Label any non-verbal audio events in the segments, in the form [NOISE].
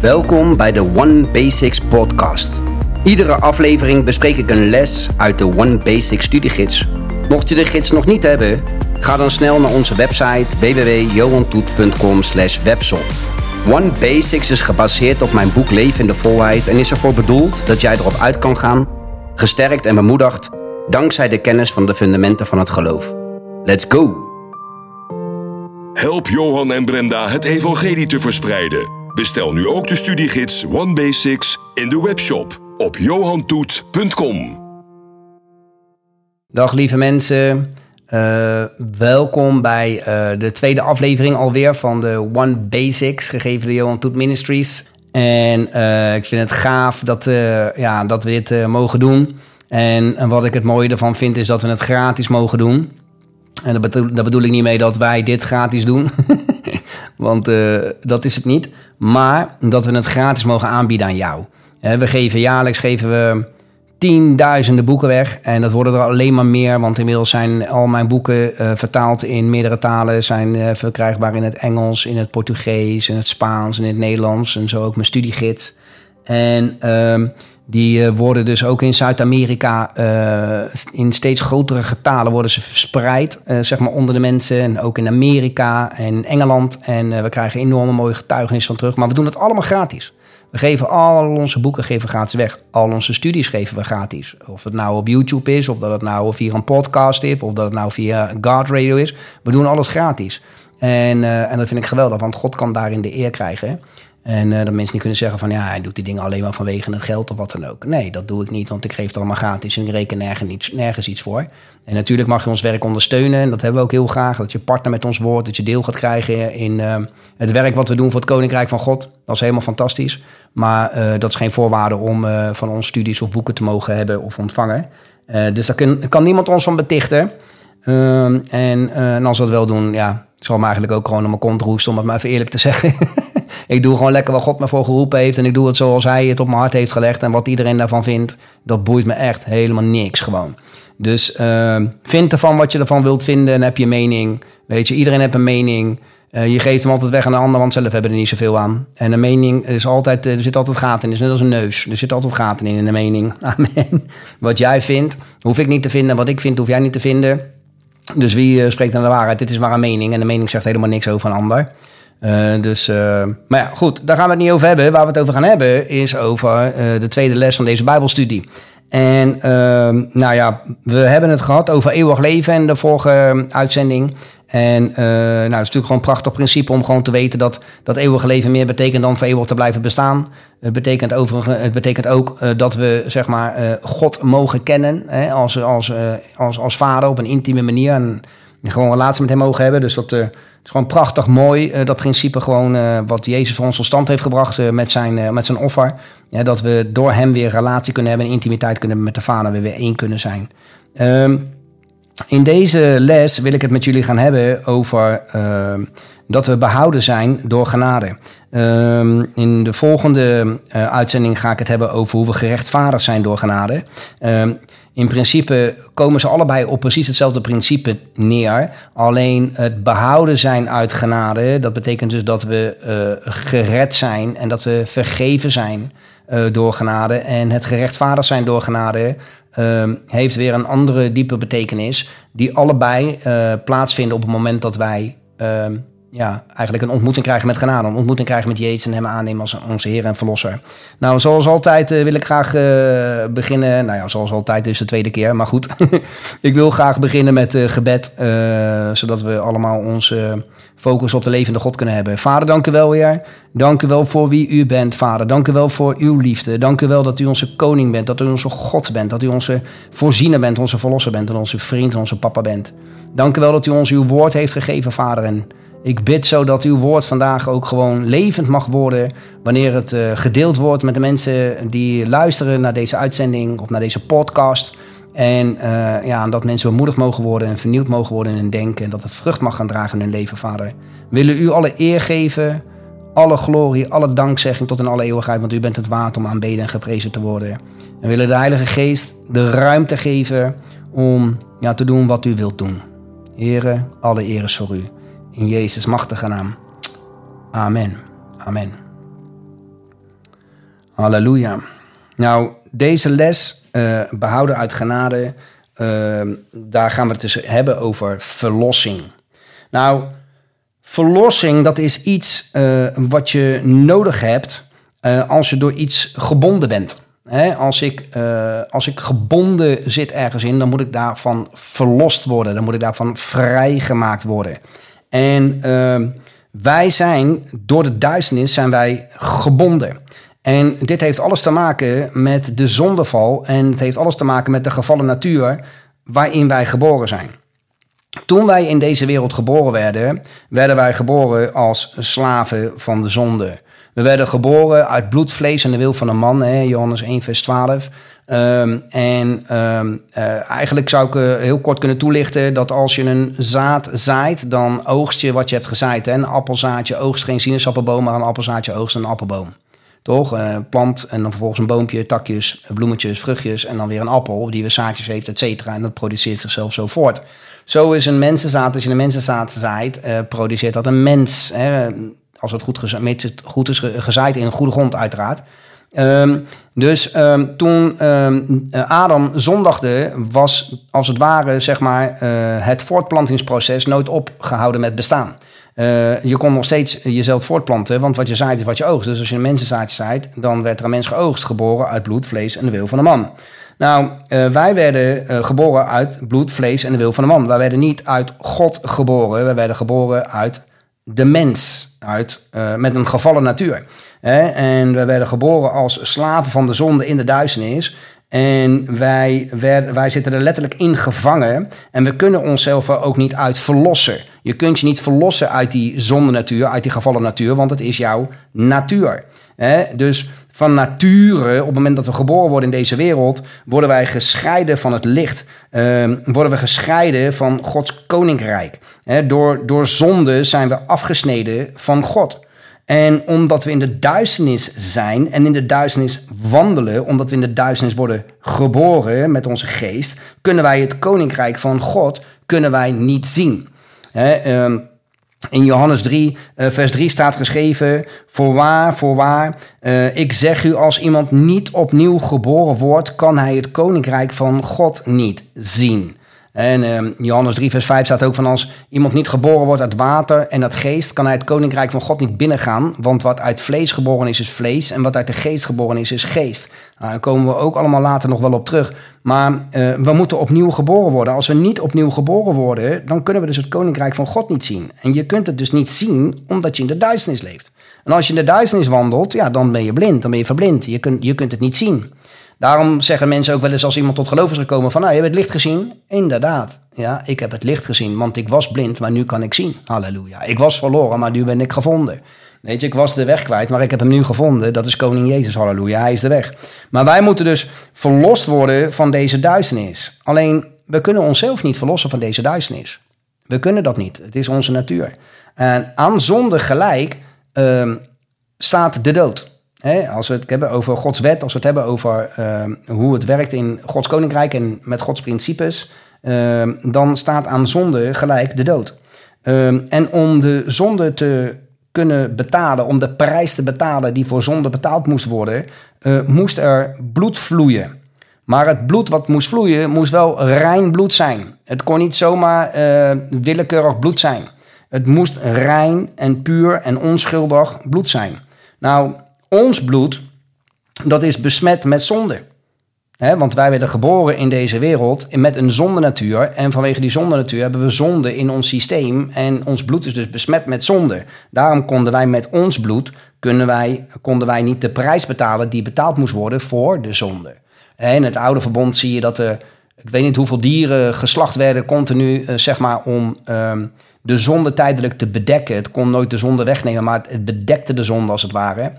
Welkom bij de One Basics podcast. Iedere aflevering bespreek ik een les uit de One Basics studiegids. Mocht je de gids nog niet hebben, ga dan snel naar onze website www.johantoet.com webshop. One Basics is gebaseerd op mijn boek Leven in de Volheid en is ervoor bedoeld dat jij erop uit kan gaan, gesterkt en bemoedigd, dankzij de kennis van de fundamenten van het geloof. Let's go! Help Johan en Brenda het evangelie te verspreiden. Bestel nu ook de studiegids One Basics in de webshop op johantoet.com. Dag lieve mensen, uh, welkom bij uh, de tweede aflevering alweer van de One Basics, gegeven door Johan Toet Ministries. En uh, ik vind het gaaf dat, ja, dat we dit mogen doen. En, wat ik het mooie ervan vind is dat we het gratis mogen doen. En daar bedoel, bedoel ik niet mee dat wij dit gratis doen. [LAUGHS] Want uh, dat is het niet. Maar dat we het gratis mogen aanbieden aan jou. we geven jaarlijks geven we tienduizenden boeken weg. En dat worden er alleen maar meer. Want inmiddels zijn al mijn boeken uh, vertaald in meerdere talen. Zijn uh, verkrijgbaar in het Engels, in het Portugees, in het Spaans, in het Nederlands. En zo ook mijn studiegids. En uh, die uh, worden dus ook in Zuid-Amerika uh, in steeds grotere getalen worden ze verspreid, uh, zeg maar onder de mensen. En ook in Amerika en Engeland. En we krijgen enorme mooie getuigenissen van terug. Maar we doen het allemaal gratis. We geven al onze boeken geven gratis weg. Al onze studies geven we gratis. Of het nou op YouTube is, of dat het nou via een podcast is, of dat het nou via God Radio is. We doen alles gratis. En, en dat vind ik geweldig, want God kan daarin de eer krijgen. En uh, dat mensen niet kunnen zeggen van ja, hij doet die dingen alleen maar vanwege het geld of wat dan ook. Nee, dat doe ik niet, want ik geef het allemaal gratis en ik reken nergens iets, nergens iets voor. En natuurlijk mag je ons werk ondersteunen en dat hebben we ook heel graag. Dat je partner met ons wordt, dat je deel gaat krijgen in uh, het werk wat we doen voor het Koninkrijk van God. Dat is helemaal fantastisch. Maar uh, dat is geen voorwaarde om van ons studies of boeken te mogen hebben of ontvangen. dus daar kan, niemand ons van betichten. Ehm, en, als we dat wel doen, ja, zal me eigenlijk ook gewoon om mijn kont roesten, om het maar even eerlijk te zeggen. [LAUGHS] ik doe gewoon lekker wat God me voor geroepen heeft. En ik doe het zoals hij het op mijn hart heeft gelegd. En wat iedereen daarvan vindt, dat boeit me echt helemaal niks gewoon. Dus uh, vind ervan wat je ervan wilt vinden en heb je mening. Weet je, iedereen heeft een mening. Uh, je geeft hem altijd weg aan de ander, want zelf hebben er niet zoveel aan. En een mening is altijd, er zit altijd gaten in. Het is net als een neus. Er zit altijd gaten in in een mening. [LAUGHS] Amen. Wat jij vindt, hoef ik niet te vinden. Wat ik vind, hoef jij niet te vinden. Dus wie uh, spreekt aan de waarheid? Dit is maar een mening. En de mening zegt helemaal niks over een ander. Uh, dus, uh, maar ja, goed, daar gaan we het niet over hebben. Waar we het over gaan hebben is over uh, de tweede les van deze Bijbelstudie. En ehm, nou ja, we hebben het gehad over eeuwig leven in de vorige uitzending. En nou, het is natuurlijk gewoon een prachtig principe om gewoon te weten dat dat eeuwige leven meer betekent dan voor eeuwig te blijven bestaan. Het betekent, overigens, het betekent ook dat we zeg maar God mogen kennen hè, als, als, als, als vader op een intieme manier. En gewoon een relatie met hem mogen hebben. Dus dat is gewoon prachtig mooi, uh, dat principe gewoon uh, wat Jezus voor ons tot stand heeft gebracht uh, met, zijn, met zijn offer. Ja, dat we door hem weer relatie kunnen hebben en intimiteit kunnen hebben met de Vader, we weer één kunnen zijn. Um, in deze les wil ik het met jullie gaan hebben over ehm, dat we behouden zijn door genade. Um, in de volgende uitzending ga ik het hebben over hoe we gerechtvaardigd zijn door genade. In principe komen ze allebei op precies hetzelfde principe neer. Alleen het behouden zijn uit genade, dat betekent dus dat we uh, gered zijn en dat we vergeven zijn uh, door genade. En het gerechtvaardigd zijn door genade uh, heeft weer een andere diepe betekenis, die allebei uh, plaatsvinden op het moment dat wij ehm, ja, eigenlijk een ontmoeting krijgen met genade. Een ontmoeting krijgen met Jezus en hem aannemen als onze Heer en Verlosser. Nou, zoals altijd uh, wil ik graag uh, beginnen. Nou ja, zoals altijd is de tweede keer, maar goed. [LAUGHS] ik wil graag beginnen met uh, gebed, zodat we allemaal onze focus op de levende God kunnen hebben. Vader, dank u wel, Heer. Dank u wel voor wie u bent, Vader. Dank u wel voor uw liefde. Dank u wel dat u onze koning bent, dat u onze God bent, dat u onze voorziener bent, onze verlosser bent en onze vriend en onze papa bent. Dank u wel dat u ons uw woord heeft gegeven, Vader. En ik bid zo dat uw woord vandaag ook gewoon levend mag worden. Wanneer het uh, gedeeld wordt met de mensen die luisteren naar deze uitzending of naar deze podcast. En uh, ja, dat mensen bemoedigd mogen worden en vernieuwd mogen worden in hun denken. En dat het vrucht mag gaan dragen in hun leven, Vader. Willen u alle eer geven, alle glorie, alle dankzegging tot in alle eeuwigheid. Want u bent het waard om aanbeden en geprezen te worden. En willen de Heilige Geest de ruimte geven om ja, te doen wat u wilt doen. Heren, alle eer is voor u. In Jezus' machtige naam. Amen. Amen. Halleluja. Nou, deze les, uh, behouden uit genade, uh, daar gaan we het dus hebben over verlossing. Nou, verlossing, dat is iets uh, wat je nodig hebt als je door iets gebonden bent. Als, ik, als ik gebonden zit ergens in, dan moet ik daarvan verlost worden. Dan moet ik daarvan vrijgemaakt worden. En ehm, wij zijn, door de duisternis zijn wij gebonden. En dit heeft alles te maken met de zondeval en het heeft alles te maken met de gevallen natuur waarin wij geboren zijn. Toen wij in deze wereld geboren werden, werden wij geboren als slaven van de zonde. We werden geboren uit bloed, vlees en de wil van een man, hè, Johannes 1, vers 12. Um, en um, uh, eigenlijk zou ik uh, heel kort kunnen toelichten dat als je een zaad zaait, dan oogst je wat je hebt gezaaid. Een appelzaadje oogst geen sinaasappelboom, maar een appelzaadje oogst een appelboom. Toch? Uh, plant en dan vervolgens een boompje, takjes, bloemetjes, vruchtjes en dan weer een appel die weer zaadjes heeft, et cetera. En dat produceert zichzelf zo voort. Zo is een mensenzaad, als je een mensenzaad zaait, produceert dat een mens. Hè, als het goed, het goed is gezaaid in een goede grond uiteraard. Um, dus um, toen um, Adam zondagde, was als het ware zeg maar, uh, het voortplantingsproces nooit opgehouden met bestaan. Uh, je kon nog steeds jezelf voortplanten, want wat je zaait is wat je oogst. Dus als je een mensenzaadje zaait, dan werd er een mens geoogst, geboren uit bloed, vlees en de wil van de man. Nou, wij werden geboren uit bloed, vlees en de wil van de man. Wij werden niet uit God geboren, wij werden geboren uit de mens, uit, met een gevallen natuur. En we werden geboren als slaven van de zonde in de duisternis. En wij, wij zitten er letterlijk in gevangen. En we kunnen onszelf er ook niet uit verlossen. Je kunt je niet verlossen uit die zonde-natuur, uit die gevallen natuur, want het is jouw natuur. Dus van nature, op het moment dat we geboren worden in deze wereld, worden wij gescheiden van het licht. Uh, worden we gescheiden van Gods koninkrijk. door, door zonde zijn we afgesneden van God. En omdat we in de duisternis zijn en in de duisternis wandelen, omdat we in de duisternis worden geboren met onze geest, kunnen wij het koninkrijk van God kunnen wij niet zien. Ehm, in Johannes 3, uh, vers 3 staat geschreven: Voorwaar, voorwaar, uh, ik zeg u, als iemand niet opnieuw geboren wordt, kan hij het koninkrijk van God niet zien. En uh, Johannes 3, vers 5 staat ook van als iemand niet geboren wordt uit water en uit geest, kan hij het koninkrijk van God niet binnengaan. Want wat uit vlees geboren is, is vlees. En wat uit de geest geboren is, is geest. Nou, daar komen we ook allemaal later nog wel op terug. Maar uh, we moeten opnieuw geboren worden. Als we niet opnieuw geboren worden, dan kunnen we dus het koninkrijk van God niet zien. En je kunt het dus niet zien omdat je in de duisternis leeft. En als je in de duisternis wandelt, ja, dan ben je blind, dan ben je verblind. Je kunt, je kunt het niet zien. Daarom zeggen mensen ook wel eens als iemand tot geloof is gekomen van... nou, je hebt het licht gezien? Inderdaad. Ja, ik heb het licht gezien, want ik was blind, maar nu kan ik zien. Halleluja. Ik was verloren, maar nu ben ik gevonden. Weet je, ik was de weg kwijt, maar ik heb hem nu gevonden. Dat is koning Jezus, halleluja. Hij is de weg. Maar wij moeten dus verlost worden van deze duisternis. Alleen, we kunnen onszelf niet verlossen van deze duisternis. We kunnen dat niet. Het is onze natuur. En aan zonde gelijk uh, staat de dood als we het hebben over Gods wet, als we het hebben over ehm, hoe het werkt in Gods koninkrijk en met Gods principes, ehm, dan staat aan zonde gelijk de dood. Ehm, en om de zonde te kunnen betalen, om de prijs te betalen die voor zonde betaald moest worden, uh, moest er bloed vloeien. Maar het bloed wat moest vloeien, moest wel rein bloed zijn. Het kon niet zomaar uh, willekeurig bloed zijn. Het moest rein en puur en onschuldig bloed zijn. Nou, ons bloed, dat is besmet met zonde. want wij werden geboren in deze wereld met een zondenatuur. En vanwege die zondenatuur hebben we zonde in ons systeem. En ons bloed is dus besmet met zonde. Daarom konden wij met ons bloed kunnen wij, konden wij niet de prijs betalen die betaald moest worden voor de zonde. In het oude verbond zie je dat er, ik weet niet hoeveel dieren geslacht werden continu, eh, zeg maar, om ehm, de zonde tijdelijk te bedekken. Het kon nooit de zonde wegnemen, maar het bedekte de zonde als het ware.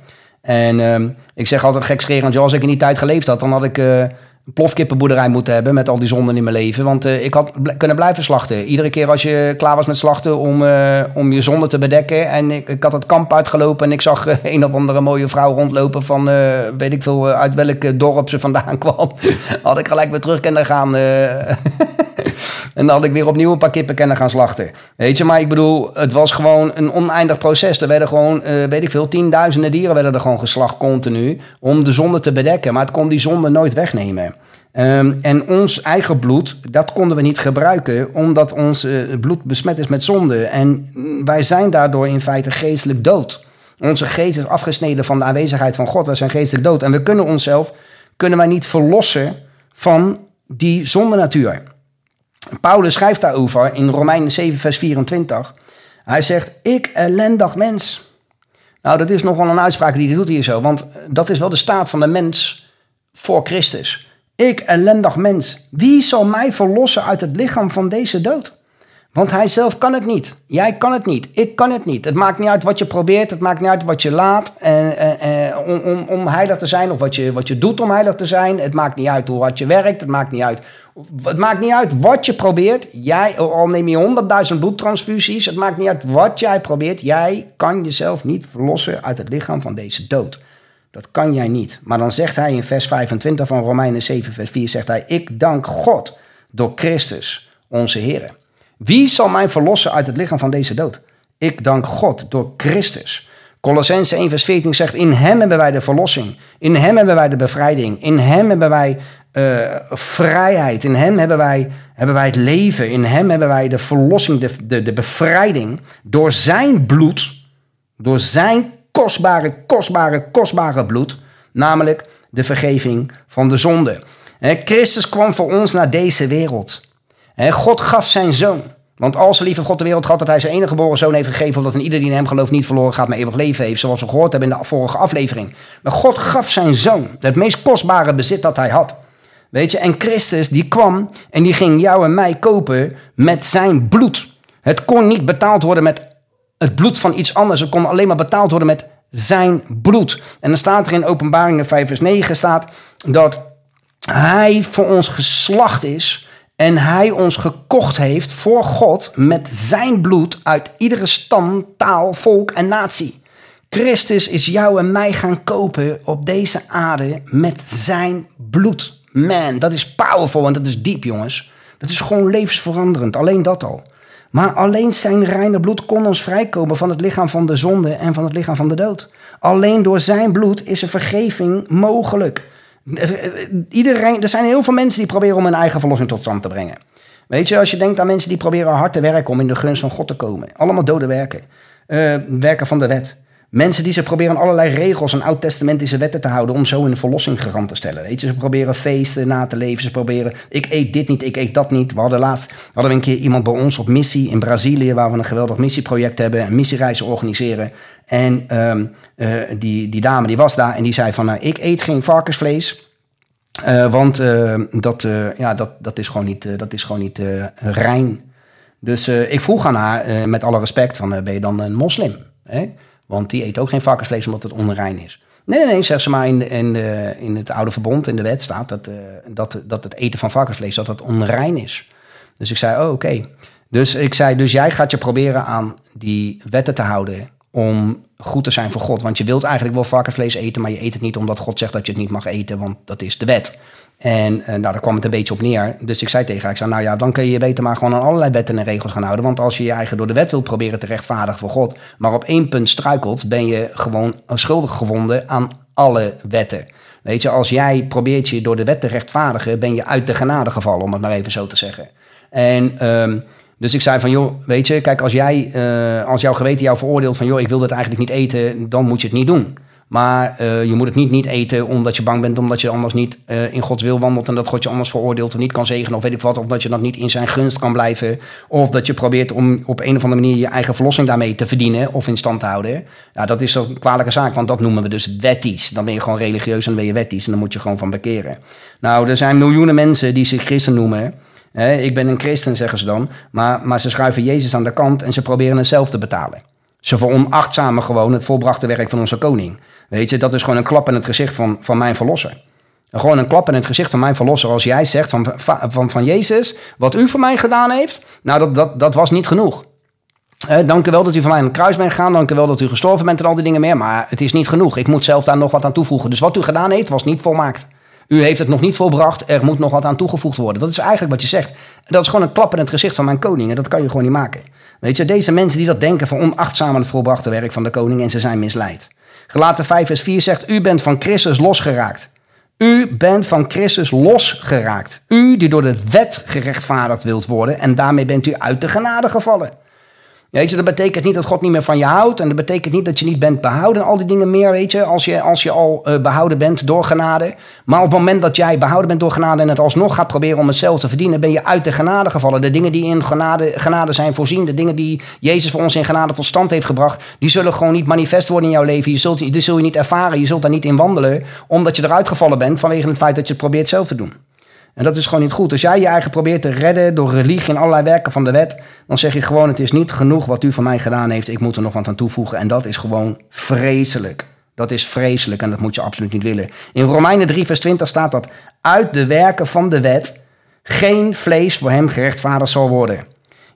En uh, ik zeg altijd gekscherend, als ik in die tijd geleefd had, dan had ik uh, een plofkippenboerderij moeten hebben met al die zonden in mijn leven. Want uh, ik had kunnen blijven slachten. Iedere keer als je klaar was met slachten om, uh, om je zonde te bedekken. En ik, ik had het kamp uitgelopen en ik zag [LAUGHS] een of andere mooie vrouw rondlopen van weet ik veel uit welk dorp ze vandaan [LAUGHS] kwam. had ik gelijk weer terug kunnen gaan. [LAUGHS] en dan had ik weer opnieuw een paar kippen kunnen gaan slachten. Weet je, maar ik bedoel, het was gewoon een oneindig proces. Er werden gewoon, weet ik veel, tienduizenden dieren werden er gewoon geslacht continu om de zonde te bedekken. Maar het kon die zonde nooit wegnemen. Ehm, en ons eigen bloed, dat konden we niet gebruiken, omdat ons uh, bloed besmet is met zonde. En wij zijn daardoor in feite geestelijk dood. Onze geest is afgesneden van de aanwezigheid van God. We zijn geestelijk dood. En we kunnen onszelf, kunnen wij niet verlossen van die zonde natuur. Paulus schrijft daarover in Romeinen 7, vers 24. Hij zegt, ik ellendig mens. Nou, dat is nogal een uitspraak die hij doet hier zo. Want dat is wel de staat van de mens voor Christus. Ik ellendig mens, wie zal mij verlossen uit het lichaam van deze dood? Want hij zelf kan het niet. Jij kan het niet. Ik kan het niet. Het maakt niet uit wat je probeert. Het maakt niet uit wat je laat eh, om, om, om heilig te zijn. Of wat je, wat je doet om heilig te zijn. Het maakt niet uit hoe hard je werkt. Het maakt niet uit, het maakt niet uit wat je probeert. Jij, al neem je honderdduizend bloedtransfusies. Het maakt niet uit wat jij probeert. Jij kan jezelf niet verlossen uit het lichaam van deze dood. Dat kan jij niet. Maar dan zegt hij in vers 25 van Romeinen 7, vers 4, zegt hij, ik dank God door Christus, onze Heer. Wie zal mij verlossen uit het lichaam van deze dood? Ik dank God door Christus. Colossense 1 vers 14 zegt, in hem hebben wij de verlossing. In hem hebben wij de bevrijding. In hem hebben wij uh, vrijheid. In hem hebben wij, hebben wij het leven. In hem hebben wij de verlossing, de, de, de bevrijding. Door zijn bloed, door zijn kostbare, kostbare, kostbare bloed. Namelijk de vergeving van de zonde. Christus kwam voor ons naar deze wereld. God gaf zijn zoon. Want als lieve God de wereld had dat hij zijn enige geboren zoon heeft gegeven, omdat een ieder die in hem gelooft niet verloren gaat, maar eeuwig leven heeft, zoals we gehoord hebben in de vorige aflevering. Maar God gaf zijn zoon, het meest kostbare bezit dat hij had. Weet je, en Christus die kwam en die ging jou en mij kopen met zijn bloed. Het kon niet betaald worden met het bloed van iets anders. Kon alleen maar betaald worden met zijn bloed. En dan staat er in Openbaringen 5 vers 9 staat dat hij voor ons geslacht is en hij ons gekocht heeft voor God met zijn bloed uit iedere stam, taal, volk en natie. Christus is jou en mij gaan kopen op deze aarde met zijn bloed. Man, dat is powerful en dat is diep, jongens. Dat is gewoon levensveranderend, alleen dat al. Maar alleen zijn reine bloed kon ons vrijkomen van het lichaam van de zonde en van het lichaam van de dood. Alleen door zijn bloed is er vergeving mogelijk. Iedereen, er zijn heel veel mensen die proberen om hun eigen verlossing tot stand te brengen. Weet je, als je denkt aan mensen die proberen hard te werken om in de gunst van God te komen. Allemaal dode werken. Uh, werken van de wet. Mensen die ze proberen allerlei regels en oud-testamentische wetten te houden om zo hun verlossing garant te stellen. Weet je, ze proberen feesten na te leven. Ze proberen, ik eet dit niet, ik eet dat niet. We hadden laatst hadden we een keer iemand bij ons op missie in Brazilië, waar we een geweldig missieproject hebben, een missiereis organiseren. En um, uh, die, die dame die was daar en die zei van, nou, ik eet geen varkensvlees. Uh, want uh, dat, ja, dat, dat is gewoon niet, dat is gewoon niet rein. Dus ik vroeg aan haar, met alle respect, van, ben je dan een moslim? Hè? Want die eet ook geen varkensvlees omdat het onrein is. Nee, nee, nee, zegt ze maar. In, in, in het oude verbond, in de wet staat dat, dat, dat het eten van varkensvlees dat het onrein is. Dus ik zei, oh, oké. Dus ik zei, dus jij gaat je proberen aan die wetten te houden om goed te zijn voor God. Want je wilt eigenlijk wel varkensvlees eten, maar je eet het niet omdat God zegt dat je het niet mag eten, want dat is de wet. En uh, nou, daar kwam het een beetje op neer. Dus ik zei tegen haar, ik zei, nou ja, dan kun je je beter maar gewoon aan allerlei wetten en regels gaan houden. Want als je je eigen door de wet wilt proberen te rechtvaardigen voor God, maar op één punt struikelt, ben je gewoon schuldig gevonden aan alle wetten. Weet je, als jij probeert je door de wet te rechtvaardigen, ben je uit de genade gevallen, om het maar even zo te zeggen. En um, dus ik zei van, joh, weet je, kijk, als, jij, uh, als jouw geweten jou veroordeelt van, joh, ik wil dit eigenlijk niet eten, dan moet je het niet doen. Maar uh, je moet het niet niet eten omdat je bang bent, omdat je anders niet uh, in Gods wil wandelt en dat God je anders veroordeelt en niet kan zegenen of weet ik wat, of dat je dat niet in zijn gunst kan blijven, of dat je probeert om op een of andere manier je eigen verlossing daarmee te verdienen of in stand te houden. Ja, dat is een kwalijke zaak, want dat noemen we dus wetties. Dan ben je gewoon religieus en dan ben je wetties en dan moet je gewoon van bekeren. Nou, er zijn miljoenen mensen die zich christen noemen ik ben een christen, zeggen ze dan. Maar, maar ze schuiven Jezus aan de kant en ze proberen het zelf te betalen. Ze veronachtzamen gewoon het volbrachte werk van onze koning. Weet je, dat is gewoon een klap in het gezicht van, van mijn verlosser. Gewoon een klap in het gezicht van mijn verlosser. Als jij zegt van, van, van Jezus, wat u voor mij gedaan heeft, nou dat, dat, dat was niet genoeg. Eh, dank u wel dat u van mij aan het kruis bent gegaan. Dank u wel dat u gestorven bent en al die dingen meer. Maar het is niet genoeg. Ik moet zelf daar nog wat aan toevoegen. Dus wat u gedaan heeft, was niet volmaakt. U heeft het nog niet volbracht, er moet nog wat aan toegevoegd worden. Dat is eigenlijk wat je zegt. Dat is gewoon een klap in het gezicht van mijn koning en dat kan je gewoon niet maken. Weet je, deze mensen die dat denken van onachtzaam het volbrachte werk van de koning en ze zijn misleid. Gelaten 5 vers 4 zegt, u bent van Christus losgeraakt. U bent van Christus losgeraakt. U die door de wet gerechtvaardigd wilt worden en daarmee bent u uit de genade gevallen. Weet je, dat betekent niet dat God niet meer van je houdt. En dat betekent niet dat je niet bent behouden. Al die dingen meer, weet je, als je, als je al uh, behouden bent door genade. Maar op het moment dat jij behouden bent door genade en het alsnog gaat proberen om het zelf te verdienen, ben je uit de genade gevallen. De dingen die in genade, genade zijn voorzien, de dingen die Jezus voor ons in genade tot stand heeft gebracht, die zullen gewoon niet manifest worden in jouw leven. Je zult, die zul je niet ervaren, je zult daar niet in wandelen, omdat je eruit gevallen bent vanwege het feit dat je het probeert zelf te doen. En dat is gewoon niet goed. Als jij je eigen probeert te redden door religie en allerlei werken van de wet, dan zeg je gewoon: het is niet genoeg wat u voor mij gedaan heeft. Ik moet er nog wat aan toevoegen. En dat is gewoon vreselijk. Dat is vreselijk en dat moet je absoluut niet willen. In Romeinen 3, vers 20 staat dat uit de werken van de wet geen vlees voor hem gerechtvaardigd zal worden.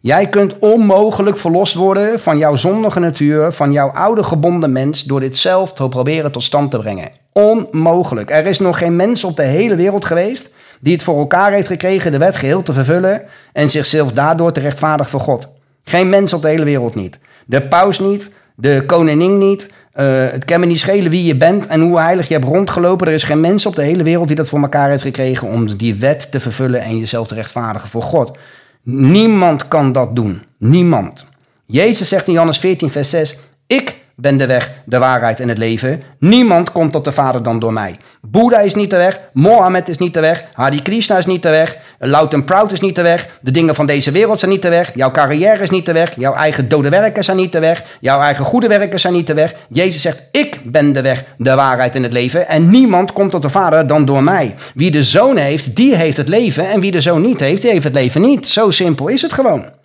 Jij kunt onmogelijk verlost worden van jouw zondige natuur, van jouw oude gebonden mens, door dit zelf te proberen tot stand te brengen. Onmogelijk. Er is nog geen mens op de hele wereld geweest die het voor elkaar heeft gekregen de wet geheel te vervullen en zichzelf daardoor te rechtvaardig voor God. Geen mens op de hele wereld niet. De paus niet, de koningin niet. Uh, het kan me niet schelen wie je bent en hoe heilig je hebt rondgelopen. Er is geen mens op de hele wereld die dat voor elkaar heeft gekregen om die wet te vervullen en jezelf te rechtvaardigen voor God. Niemand kan dat doen. Niemand. Jezus zegt in Johannes 14, vers 6: Ik ben de weg, de waarheid en het leven. Niemand komt tot de Vader dan door mij. Boeddha is niet de weg, Mohammed is niet de weg, Hare Krishna is niet de weg, Loud and Proud is niet de weg, de dingen van deze wereld zijn niet de weg, jouw carrière is niet de weg, jouw eigen dode werken zijn niet de weg, jouw eigen goede werken zijn niet de weg. Jezus zegt, ik ben de weg, de waarheid en het leven en niemand komt tot de Vader dan door mij. Wie de Zoon heeft, die heeft het leven en wie de Zoon niet heeft, die heeft het leven niet. Zo simpel is het gewoon.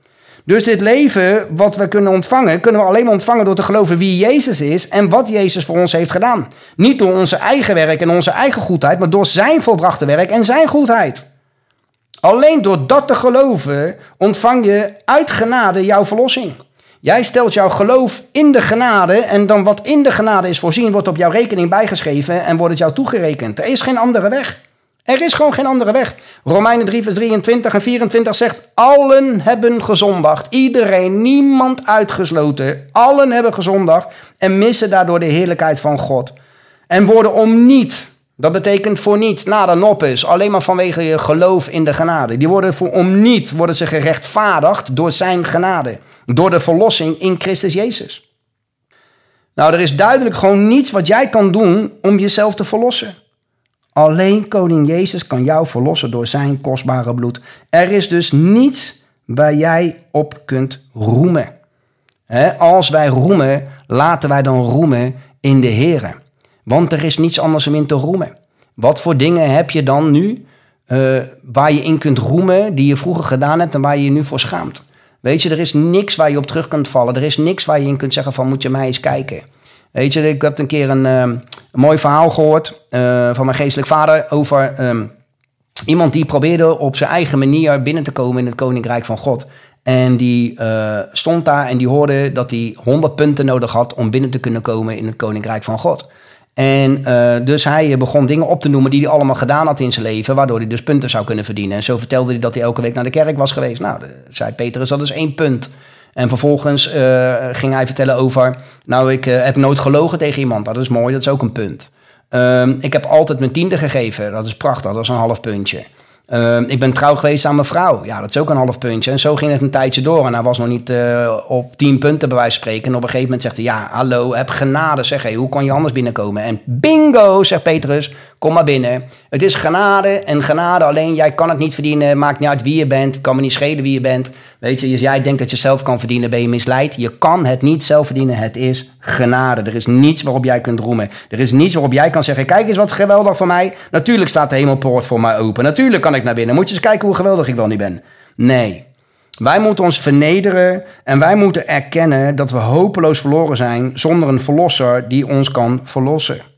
Dus dit leven wat we kunnen ontvangen, kunnen we alleen maar ontvangen door te geloven wie Jezus is en wat Jezus voor ons heeft gedaan. Niet door onze eigen werk en onze eigen goedheid, maar door zijn volbrachte werk en zijn goedheid. Alleen door dat te geloven ontvang je uit genade jouw verlossing. Jij stelt jouw geloof in de genade en dan wat in de genade is voorzien, wordt op jouw rekening bijgeschreven en wordt het jou toegerekend. Er is geen andere weg. Er is gewoon geen andere weg. Romeinen 3, vers 23 en 24 zegt: Allen hebben gezondigd. Iedereen, niemand uitgesloten. Allen hebben gezondigd en missen daardoor de heerlijkheid van God. En worden om niet, dat betekent voor niets, nada noppes, alleen maar vanwege je geloof in de genade. Die worden voor om niet, worden ze gerechtvaardigd door zijn genade. Door de verlossing in Christus Jezus. Nou, er is duidelijk gewoon niets wat jij kan doen om jezelf te verlossen. Alleen koning Jezus kan jou verlossen door zijn kostbare bloed. Er is dus niets waar jij op kunt roemen. als wij roemen, laten wij dan roemen in de Heer. Want er is niets anders om in te roemen. Wat voor dingen heb je dan nu uh, waar je in kunt roemen die je vroeger gedaan hebt en waar je je nu voor schaamt? Weet je, er is niks waar je op terug kunt vallen. Er is niks waar je in kunt zeggen van moet je mij eens kijken. Weet je, ik heb een keer een, ehm, mooi verhaal gehoord uh, van mijn geestelijk vader over um, iemand die probeerde op zijn eigen manier binnen te komen in het koninkrijk van God. En die uh, stond daar en die hoorde dat hij 100 punten nodig had om binnen te kunnen komen in het koninkrijk van God. En uh, dus hij begon dingen op te noemen die hij allemaal gedaan had in zijn leven, waardoor hij dus punten zou kunnen verdienen. En zo vertelde hij dat hij elke week naar de kerk was geweest. Nou, zei Petrus, dat is één punt. En vervolgens uh, ging hij vertellen over, nou, ik uh, heb nooit gelogen tegen iemand. Dat is mooi, dat is ook een punt. Um, ik heb altijd mijn tiende gegeven. Dat is prachtig, dat is een half puntje. Uh, ik ben trouw geweest aan mijn vrouw. Ja, dat is ook een half puntje. En zo ging het een tijdje door. En hij was nog niet uh, op tien punten bij wijze van spreken. En op een gegeven moment zegt hij... Ja, hallo, heb genade. Zeg, hey, hoe kon je anders binnenkomen? En bingo, zegt Petrus, kom maar binnen. Het is genade en genade alleen. Jij kan het niet verdienen. Maakt niet uit wie je bent. Kan me niet schelen wie je bent. Weet je, als jij denkt dat je zelf kan verdienen, ben je misleid. Je kan het niet zelf verdienen. Het is genade. Er is niets waarop jij kunt roemen. Er is niets waarop jij kan zeggen: Kijk eens wat geweldig voor mij. Natuurlijk staat de hemelpoort voor mij open. Natuurlijk kan ik naar binnen. Moet je eens kijken hoe geweldig ik wel niet ben. Nee. Wij moeten ons vernederen en wij moeten erkennen dat we hopeloos verloren zijn zonder een verlosser die ons kan verlossen.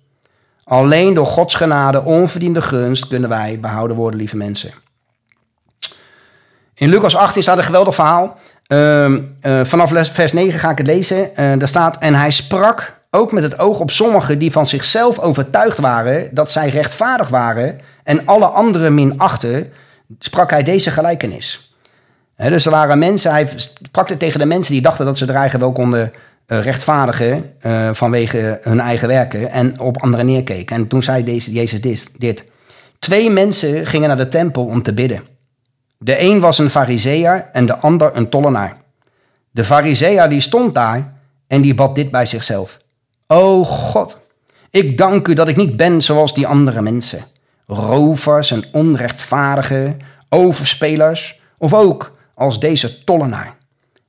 Alleen door Gods genade, onverdiende gunst, kunnen wij behouden worden, lieve mensen. In Lucas 18 staat een geweldig verhaal. Uh, uh, vanaf vers 9 ga ik het lezen. Uh, daar staat, en hij sprak ook met het oog op sommigen die van zichzelf overtuigd waren dat zij rechtvaardig waren en alle anderen minachten, sprak hij deze gelijkenis. dus er waren mensen, hij sprak tegen de mensen die dachten dat ze er eigen wel konden rechtvaardigen uh, vanwege hun eigen werken en op anderen neerkeken. En toen zei deze, Jezus dit, dit. Twee mensen gingen naar de tempel om te bidden. De een was een fariseer en de ander een tollenaar. De fariseer die stond daar en die bad dit bij zichzelf. O God, ik dank u dat ik niet ben zoals die andere mensen. Rovers en onrechtvaardigen, overspelers of ook als deze tollenaar.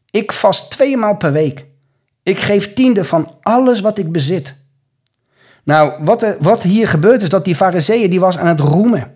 Ik vast tweemaal per week. Ik geef tiende van alles wat ik bezit. Nou, wat, wat hier gebeurt is dat die fariseeën die was aan het roemen.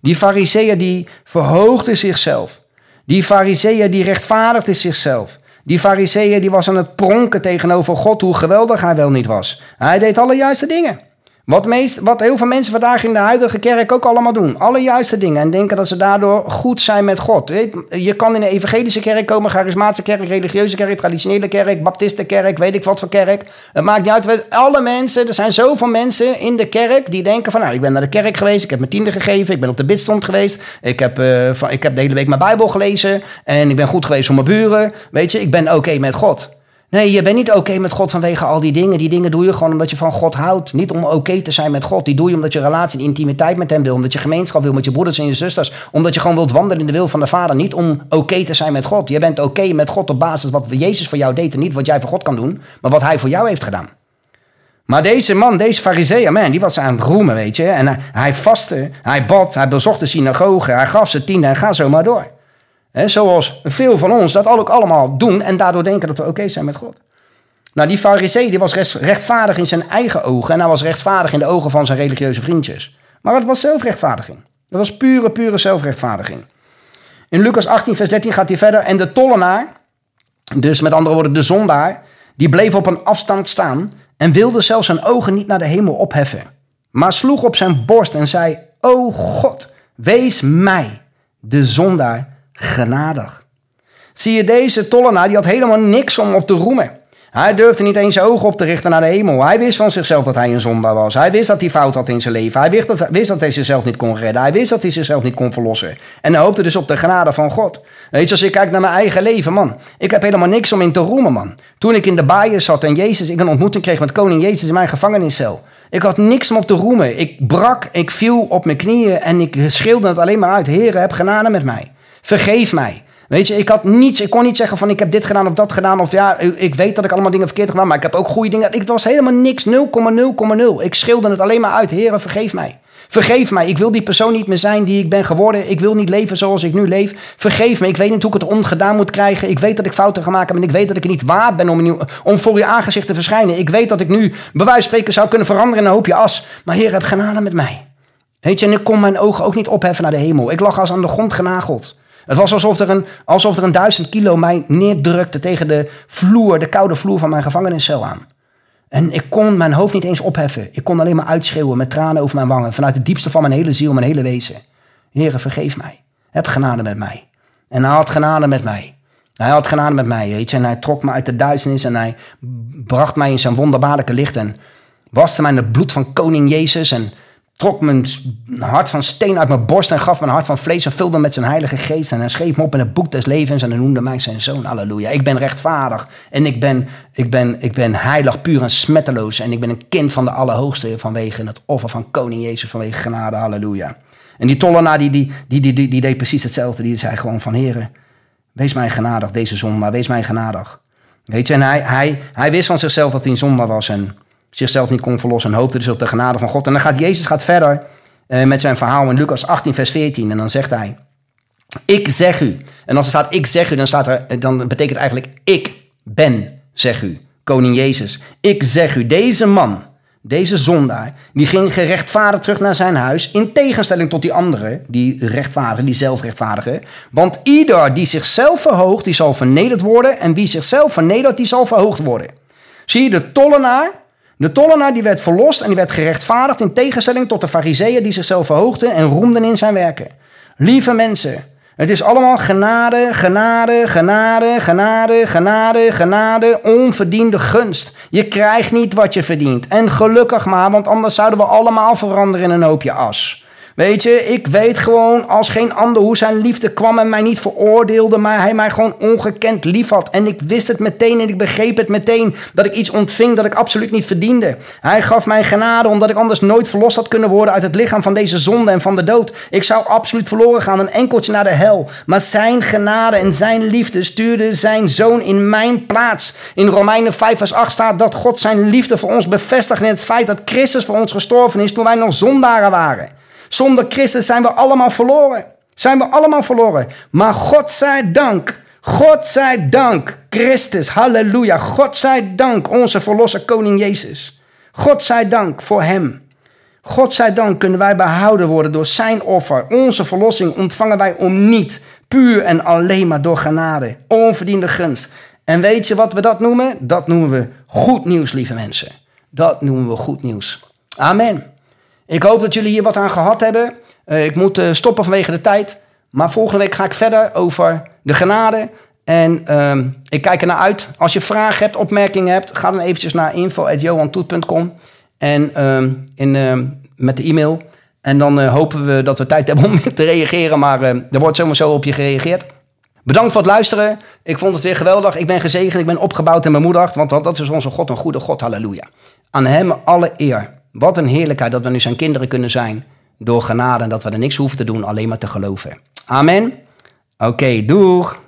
Die fariseeën die verhoogde zichzelf. Die fariseeën die rechtvaardigde zichzelf. Die fariseeën die was aan het pronken tegenover God hoe geweldig hij wel niet was. Hij deed alle juiste dingen. Wat, meest, wat heel veel mensen vandaag in de huidige kerk ook allemaal doen. Alle juiste dingen. En denken dat ze daardoor goed zijn met God. je kan in een evangelische kerk komen, charismatische kerk, religieuze kerk, traditionele kerk, baptistenkerk, weet ik wat voor kerk. Het maakt niet uit. Alle mensen, er zijn zoveel mensen in de kerk die denken van... nou, ik ben naar de kerk geweest, ik heb mijn tiende gegeven, ik ben op de bidstond geweest. Ik heb, van, ik heb de hele week mijn Bijbel gelezen en ik ben goed geweest voor mijn buren. Weet je, ik ben oké met God. Nee, je bent niet oké met God vanwege al die dingen. Die dingen doe je gewoon omdat je van God houdt. Niet om oké te zijn met God. Die doe je omdat je relatie en intimiteit met hem wil. Omdat je gemeenschap wil met je broeders en je zusters. Omdat je gewoon wilt wandelen in de wil van de Vader. Niet om oké te zijn met God. Je bent oké met God op basis wat Jezus voor jou deed. En niet wat jij voor God kan doen. Maar wat hij voor jou heeft gedaan. Maar deze man, deze fariseer, man, die was aan het roemen, weet je. En hij, hij vastte, hij bad, hij bezocht de synagoge. Hij gaf ze tiende en ga zo maar door zoals veel van ons dat ook allemaal doen en daardoor denken dat we oké zijn met God. Nou, die farisee die was rechtvaardig in zijn eigen ogen en hij was rechtvaardig in de ogen van zijn religieuze vriendjes. Maar het was zelfrechtvaardiging. Dat was pure, pure zelfrechtvaardiging. In Lucas 18, vers 13 gaat hij verder. En de tollenaar, dus met andere woorden de zondaar, die bleef op een afstand staan en wilde zelfs zijn ogen niet naar de hemel opheffen. Maar sloeg op zijn borst en zei, O God, wees mij, de zondaar, genadig. Zie je deze tollenaar, die had helemaal niks om op te roemen. Hij durfde niet eens zijn ogen op te richten naar de hemel. Hij wist van zichzelf dat hij een zondaar was. Hij wist dat hij fout had in zijn leven. Hij wist dat, wist dat hij zichzelf niet kon redden. Hij wist dat hij zichzelf niet kon verlossen. En hij hoopte dus op de genade van God. Weet je, als ik kijk naar mijn eigen leven, man. Ik heb helemaal niks om in te roemen, man. Toen ik in de baaien zat en Jezus, ik een ontmoeting kreeg met koning Jezus in mijn gevangeniscel. Ik had niks om op te roemen. Ik brak, ik viel op mijn knieën en ik schreeuwde het alleen maar uit. Heer, heb genade met mij. Vergeef mij. Weet je, ik had niets, ik kon niet zeggen van ik heb dit gedaan of dat gedaan. Of ja, ik weet dat ik allemaal dingen verkeerd heb gedaan, maar ik heb ook goede dingen. Ik was helemaal niks, 0,0,0. Ik schilde het alleen maar uit. Heren, vergeef mij. Vergeef mij, ik wil die persoon niet meer zijn die ik ben geworden. Ik wil niet leven zoals ik nu leef. Vergeef me, ik weet niet hoe ik het ongedaan moet krijgen. Ik weet dat ik fouten gemaakt heb en ik weet dat ik niet waard ben om, om voor je aangezicht te verschijnen. Ik weet dat ik nu, van spreken, zou kunnen veranderen in een hoopje as. Maar Heer, heb genade met mij. Weet je, en ik kon mijn ogen ook niet opheffen naar de hemel. Ik lag als aan de grond genageld. Het was alsof er, een, alsof er een duizend kilo mij neerdrukte tegen de vloer, de koude vloer van mijn gevangeniscel aan. En ik kon mijn hoofd niet eens opheffen. Ik kon alleen maar uitschreeuwen met tranen over mijn wangen. Vanuit het diepste van mijn hele ziel, mijn hele wezen. Heere, vergeef mij. Heb genade met mij. En hij had genade met mij. Hij had genade met mij, weet je. En hij trok me uit de duisternis en hij bracht mij in zijn wonderbaarlijke licht. En waste mij in het bloed van koning Jezus. En trok mijn hart van steen uit mijn borst en gaf mijn hart van vlees en vulde met zijn heilige geest. En hij schreef me op in het boek des levens en hij noemde mij zijn zoon. Halleluja. Ik ben rechtvaardig en ik ben, ik, ben, ik ben heilig, puur en smetteloos. En ik ben een kind van de Allerhoogste vanwege het offer van koning Jezus, vanwege genade. Halleluja. En die tollenaar die, die, die, die, die, die deed precies hetzelfde. Die zei gewoon van heren, wees mij genadig deze zondaar, wees mij genadig. Weet je, en hij, hij, hij wist van zichzelf dat hij een zondaar was en zichzelf niet kon verlossen en hoopte dus op de genade van God. En dan gaat Jezus gaat verder uh, met zijn verhaal in Lucas 18, vers 14. En dan zegt hij, ik zeg u. En als er staat ik zeg u, dan, staat er, dan betekent eigenlijk ik ben, zeg u. Koning Jezus. Ik zeg u, deze man, deze zondaar, die ging gerechtvaardigd terug naar zijn huis. In tegenstelling tot die anderen, die rechtvaardigen, die zelfrechtvaardigen. Want ieder die zichzelf verhoogt, die zal vernederd worden. En wie zichzelf vernedert, die zal verhoogd worden. Zie je de tollenaar? De tollenaar die werd verlost en die werd gerechtvaardigd in tegenstelling tot de fariseeën die zichzelf verhoogden en roemden in zijn werken. Lieve mensen, Het is allemaal genade, genade, genade, genade, genade, genade, onverdiende gunst. Je krijgt niet wat je verdient. En gelukkig maar, want anders zouden we allemaal veranderen in een hoopje as. Weet je, ik weet gewoon als geen ander hoe zijn liefde kwam en mij niet veroordeelde, maar hij mij gewoon ongekend lief had. En ik wist het meteen en ik begreep het meteen dat ik iets ontving dat ik absoluut niet verdiende. Hij gaf mij genade omdat ik anders nooit verlost had kunnen worden uit het lichaam van deze zonde en van de dood. Ik zou absoluut verloren gaan, een enkeltje naar de hel. Maar zijn genade en zijn liefde stuurde zijn zoon in mijn plaats. In Romeinen 5 vers 8 staat dat God zijn liefde voor ons bevestigt in het feit dat Christus voor ons gestorven is toen wij nog zondaren waren. Zonder Christus zijn we allemaal verloren. Zijn we allemaal verloren. Maar God zij dank, God zij dank, Christus, halleluja. God zij dank, onze verlosser koning Jezus. God zij dank voor hem. God zij dank kunnen wij behouden worden door zijn offer. Onze verlossing ontvangen wij om niet. Puur en alleen maar door genade. Onverdiende gunst. En weet je wat we dat noemen? Dat noemen we goed nieuws, lieve mensen. Dat noemen we goed nieuws. Amen. Ik hoop dat jullie hier wat aan gehad hebben. Uh, ik moet uh, stoppen vanwege de tijd. Maar volgende week ga ik verder over de genade. En uh, ik kijk er naar uit. Als je vragen hebt, opmerkingen hebt, ga dan eventjes naar info.johantoet.com. En ehm, in, ehm, met de e-mail. En dan eh, hopen we dat we tijd [LAUGHS] hebben om te reageren. Maar er wordt zomaar zo op je gereageerd. Bedankt voor het luisteren. Ik vond het weer geweldig. Ik ben gezegend, ik ben opgebouwd en bemoedigd. Want dat is onze God, een goede God. Halleluja. Aan hem alle eer. Wat een heerlijkheid dat we nu zijn kinderen kunnen zijn door genade en dat we er niks hoeven te doen, alleen maar te geloven. Amen. Oké, doeg.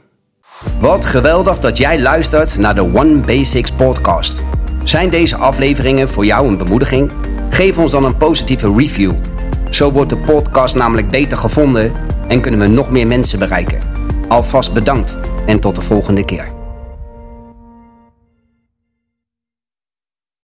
Wat geweldig dat jij luistert naar de One Basics podcast. Zijn deze afleveringen voor jou een bemoediging? Geef ons dan een positieve review. Zo wordt de podcast namelijk beter gevonden en kunnen we nog meer mensen bereiken. Alvast bedankt en tot de volgende keer.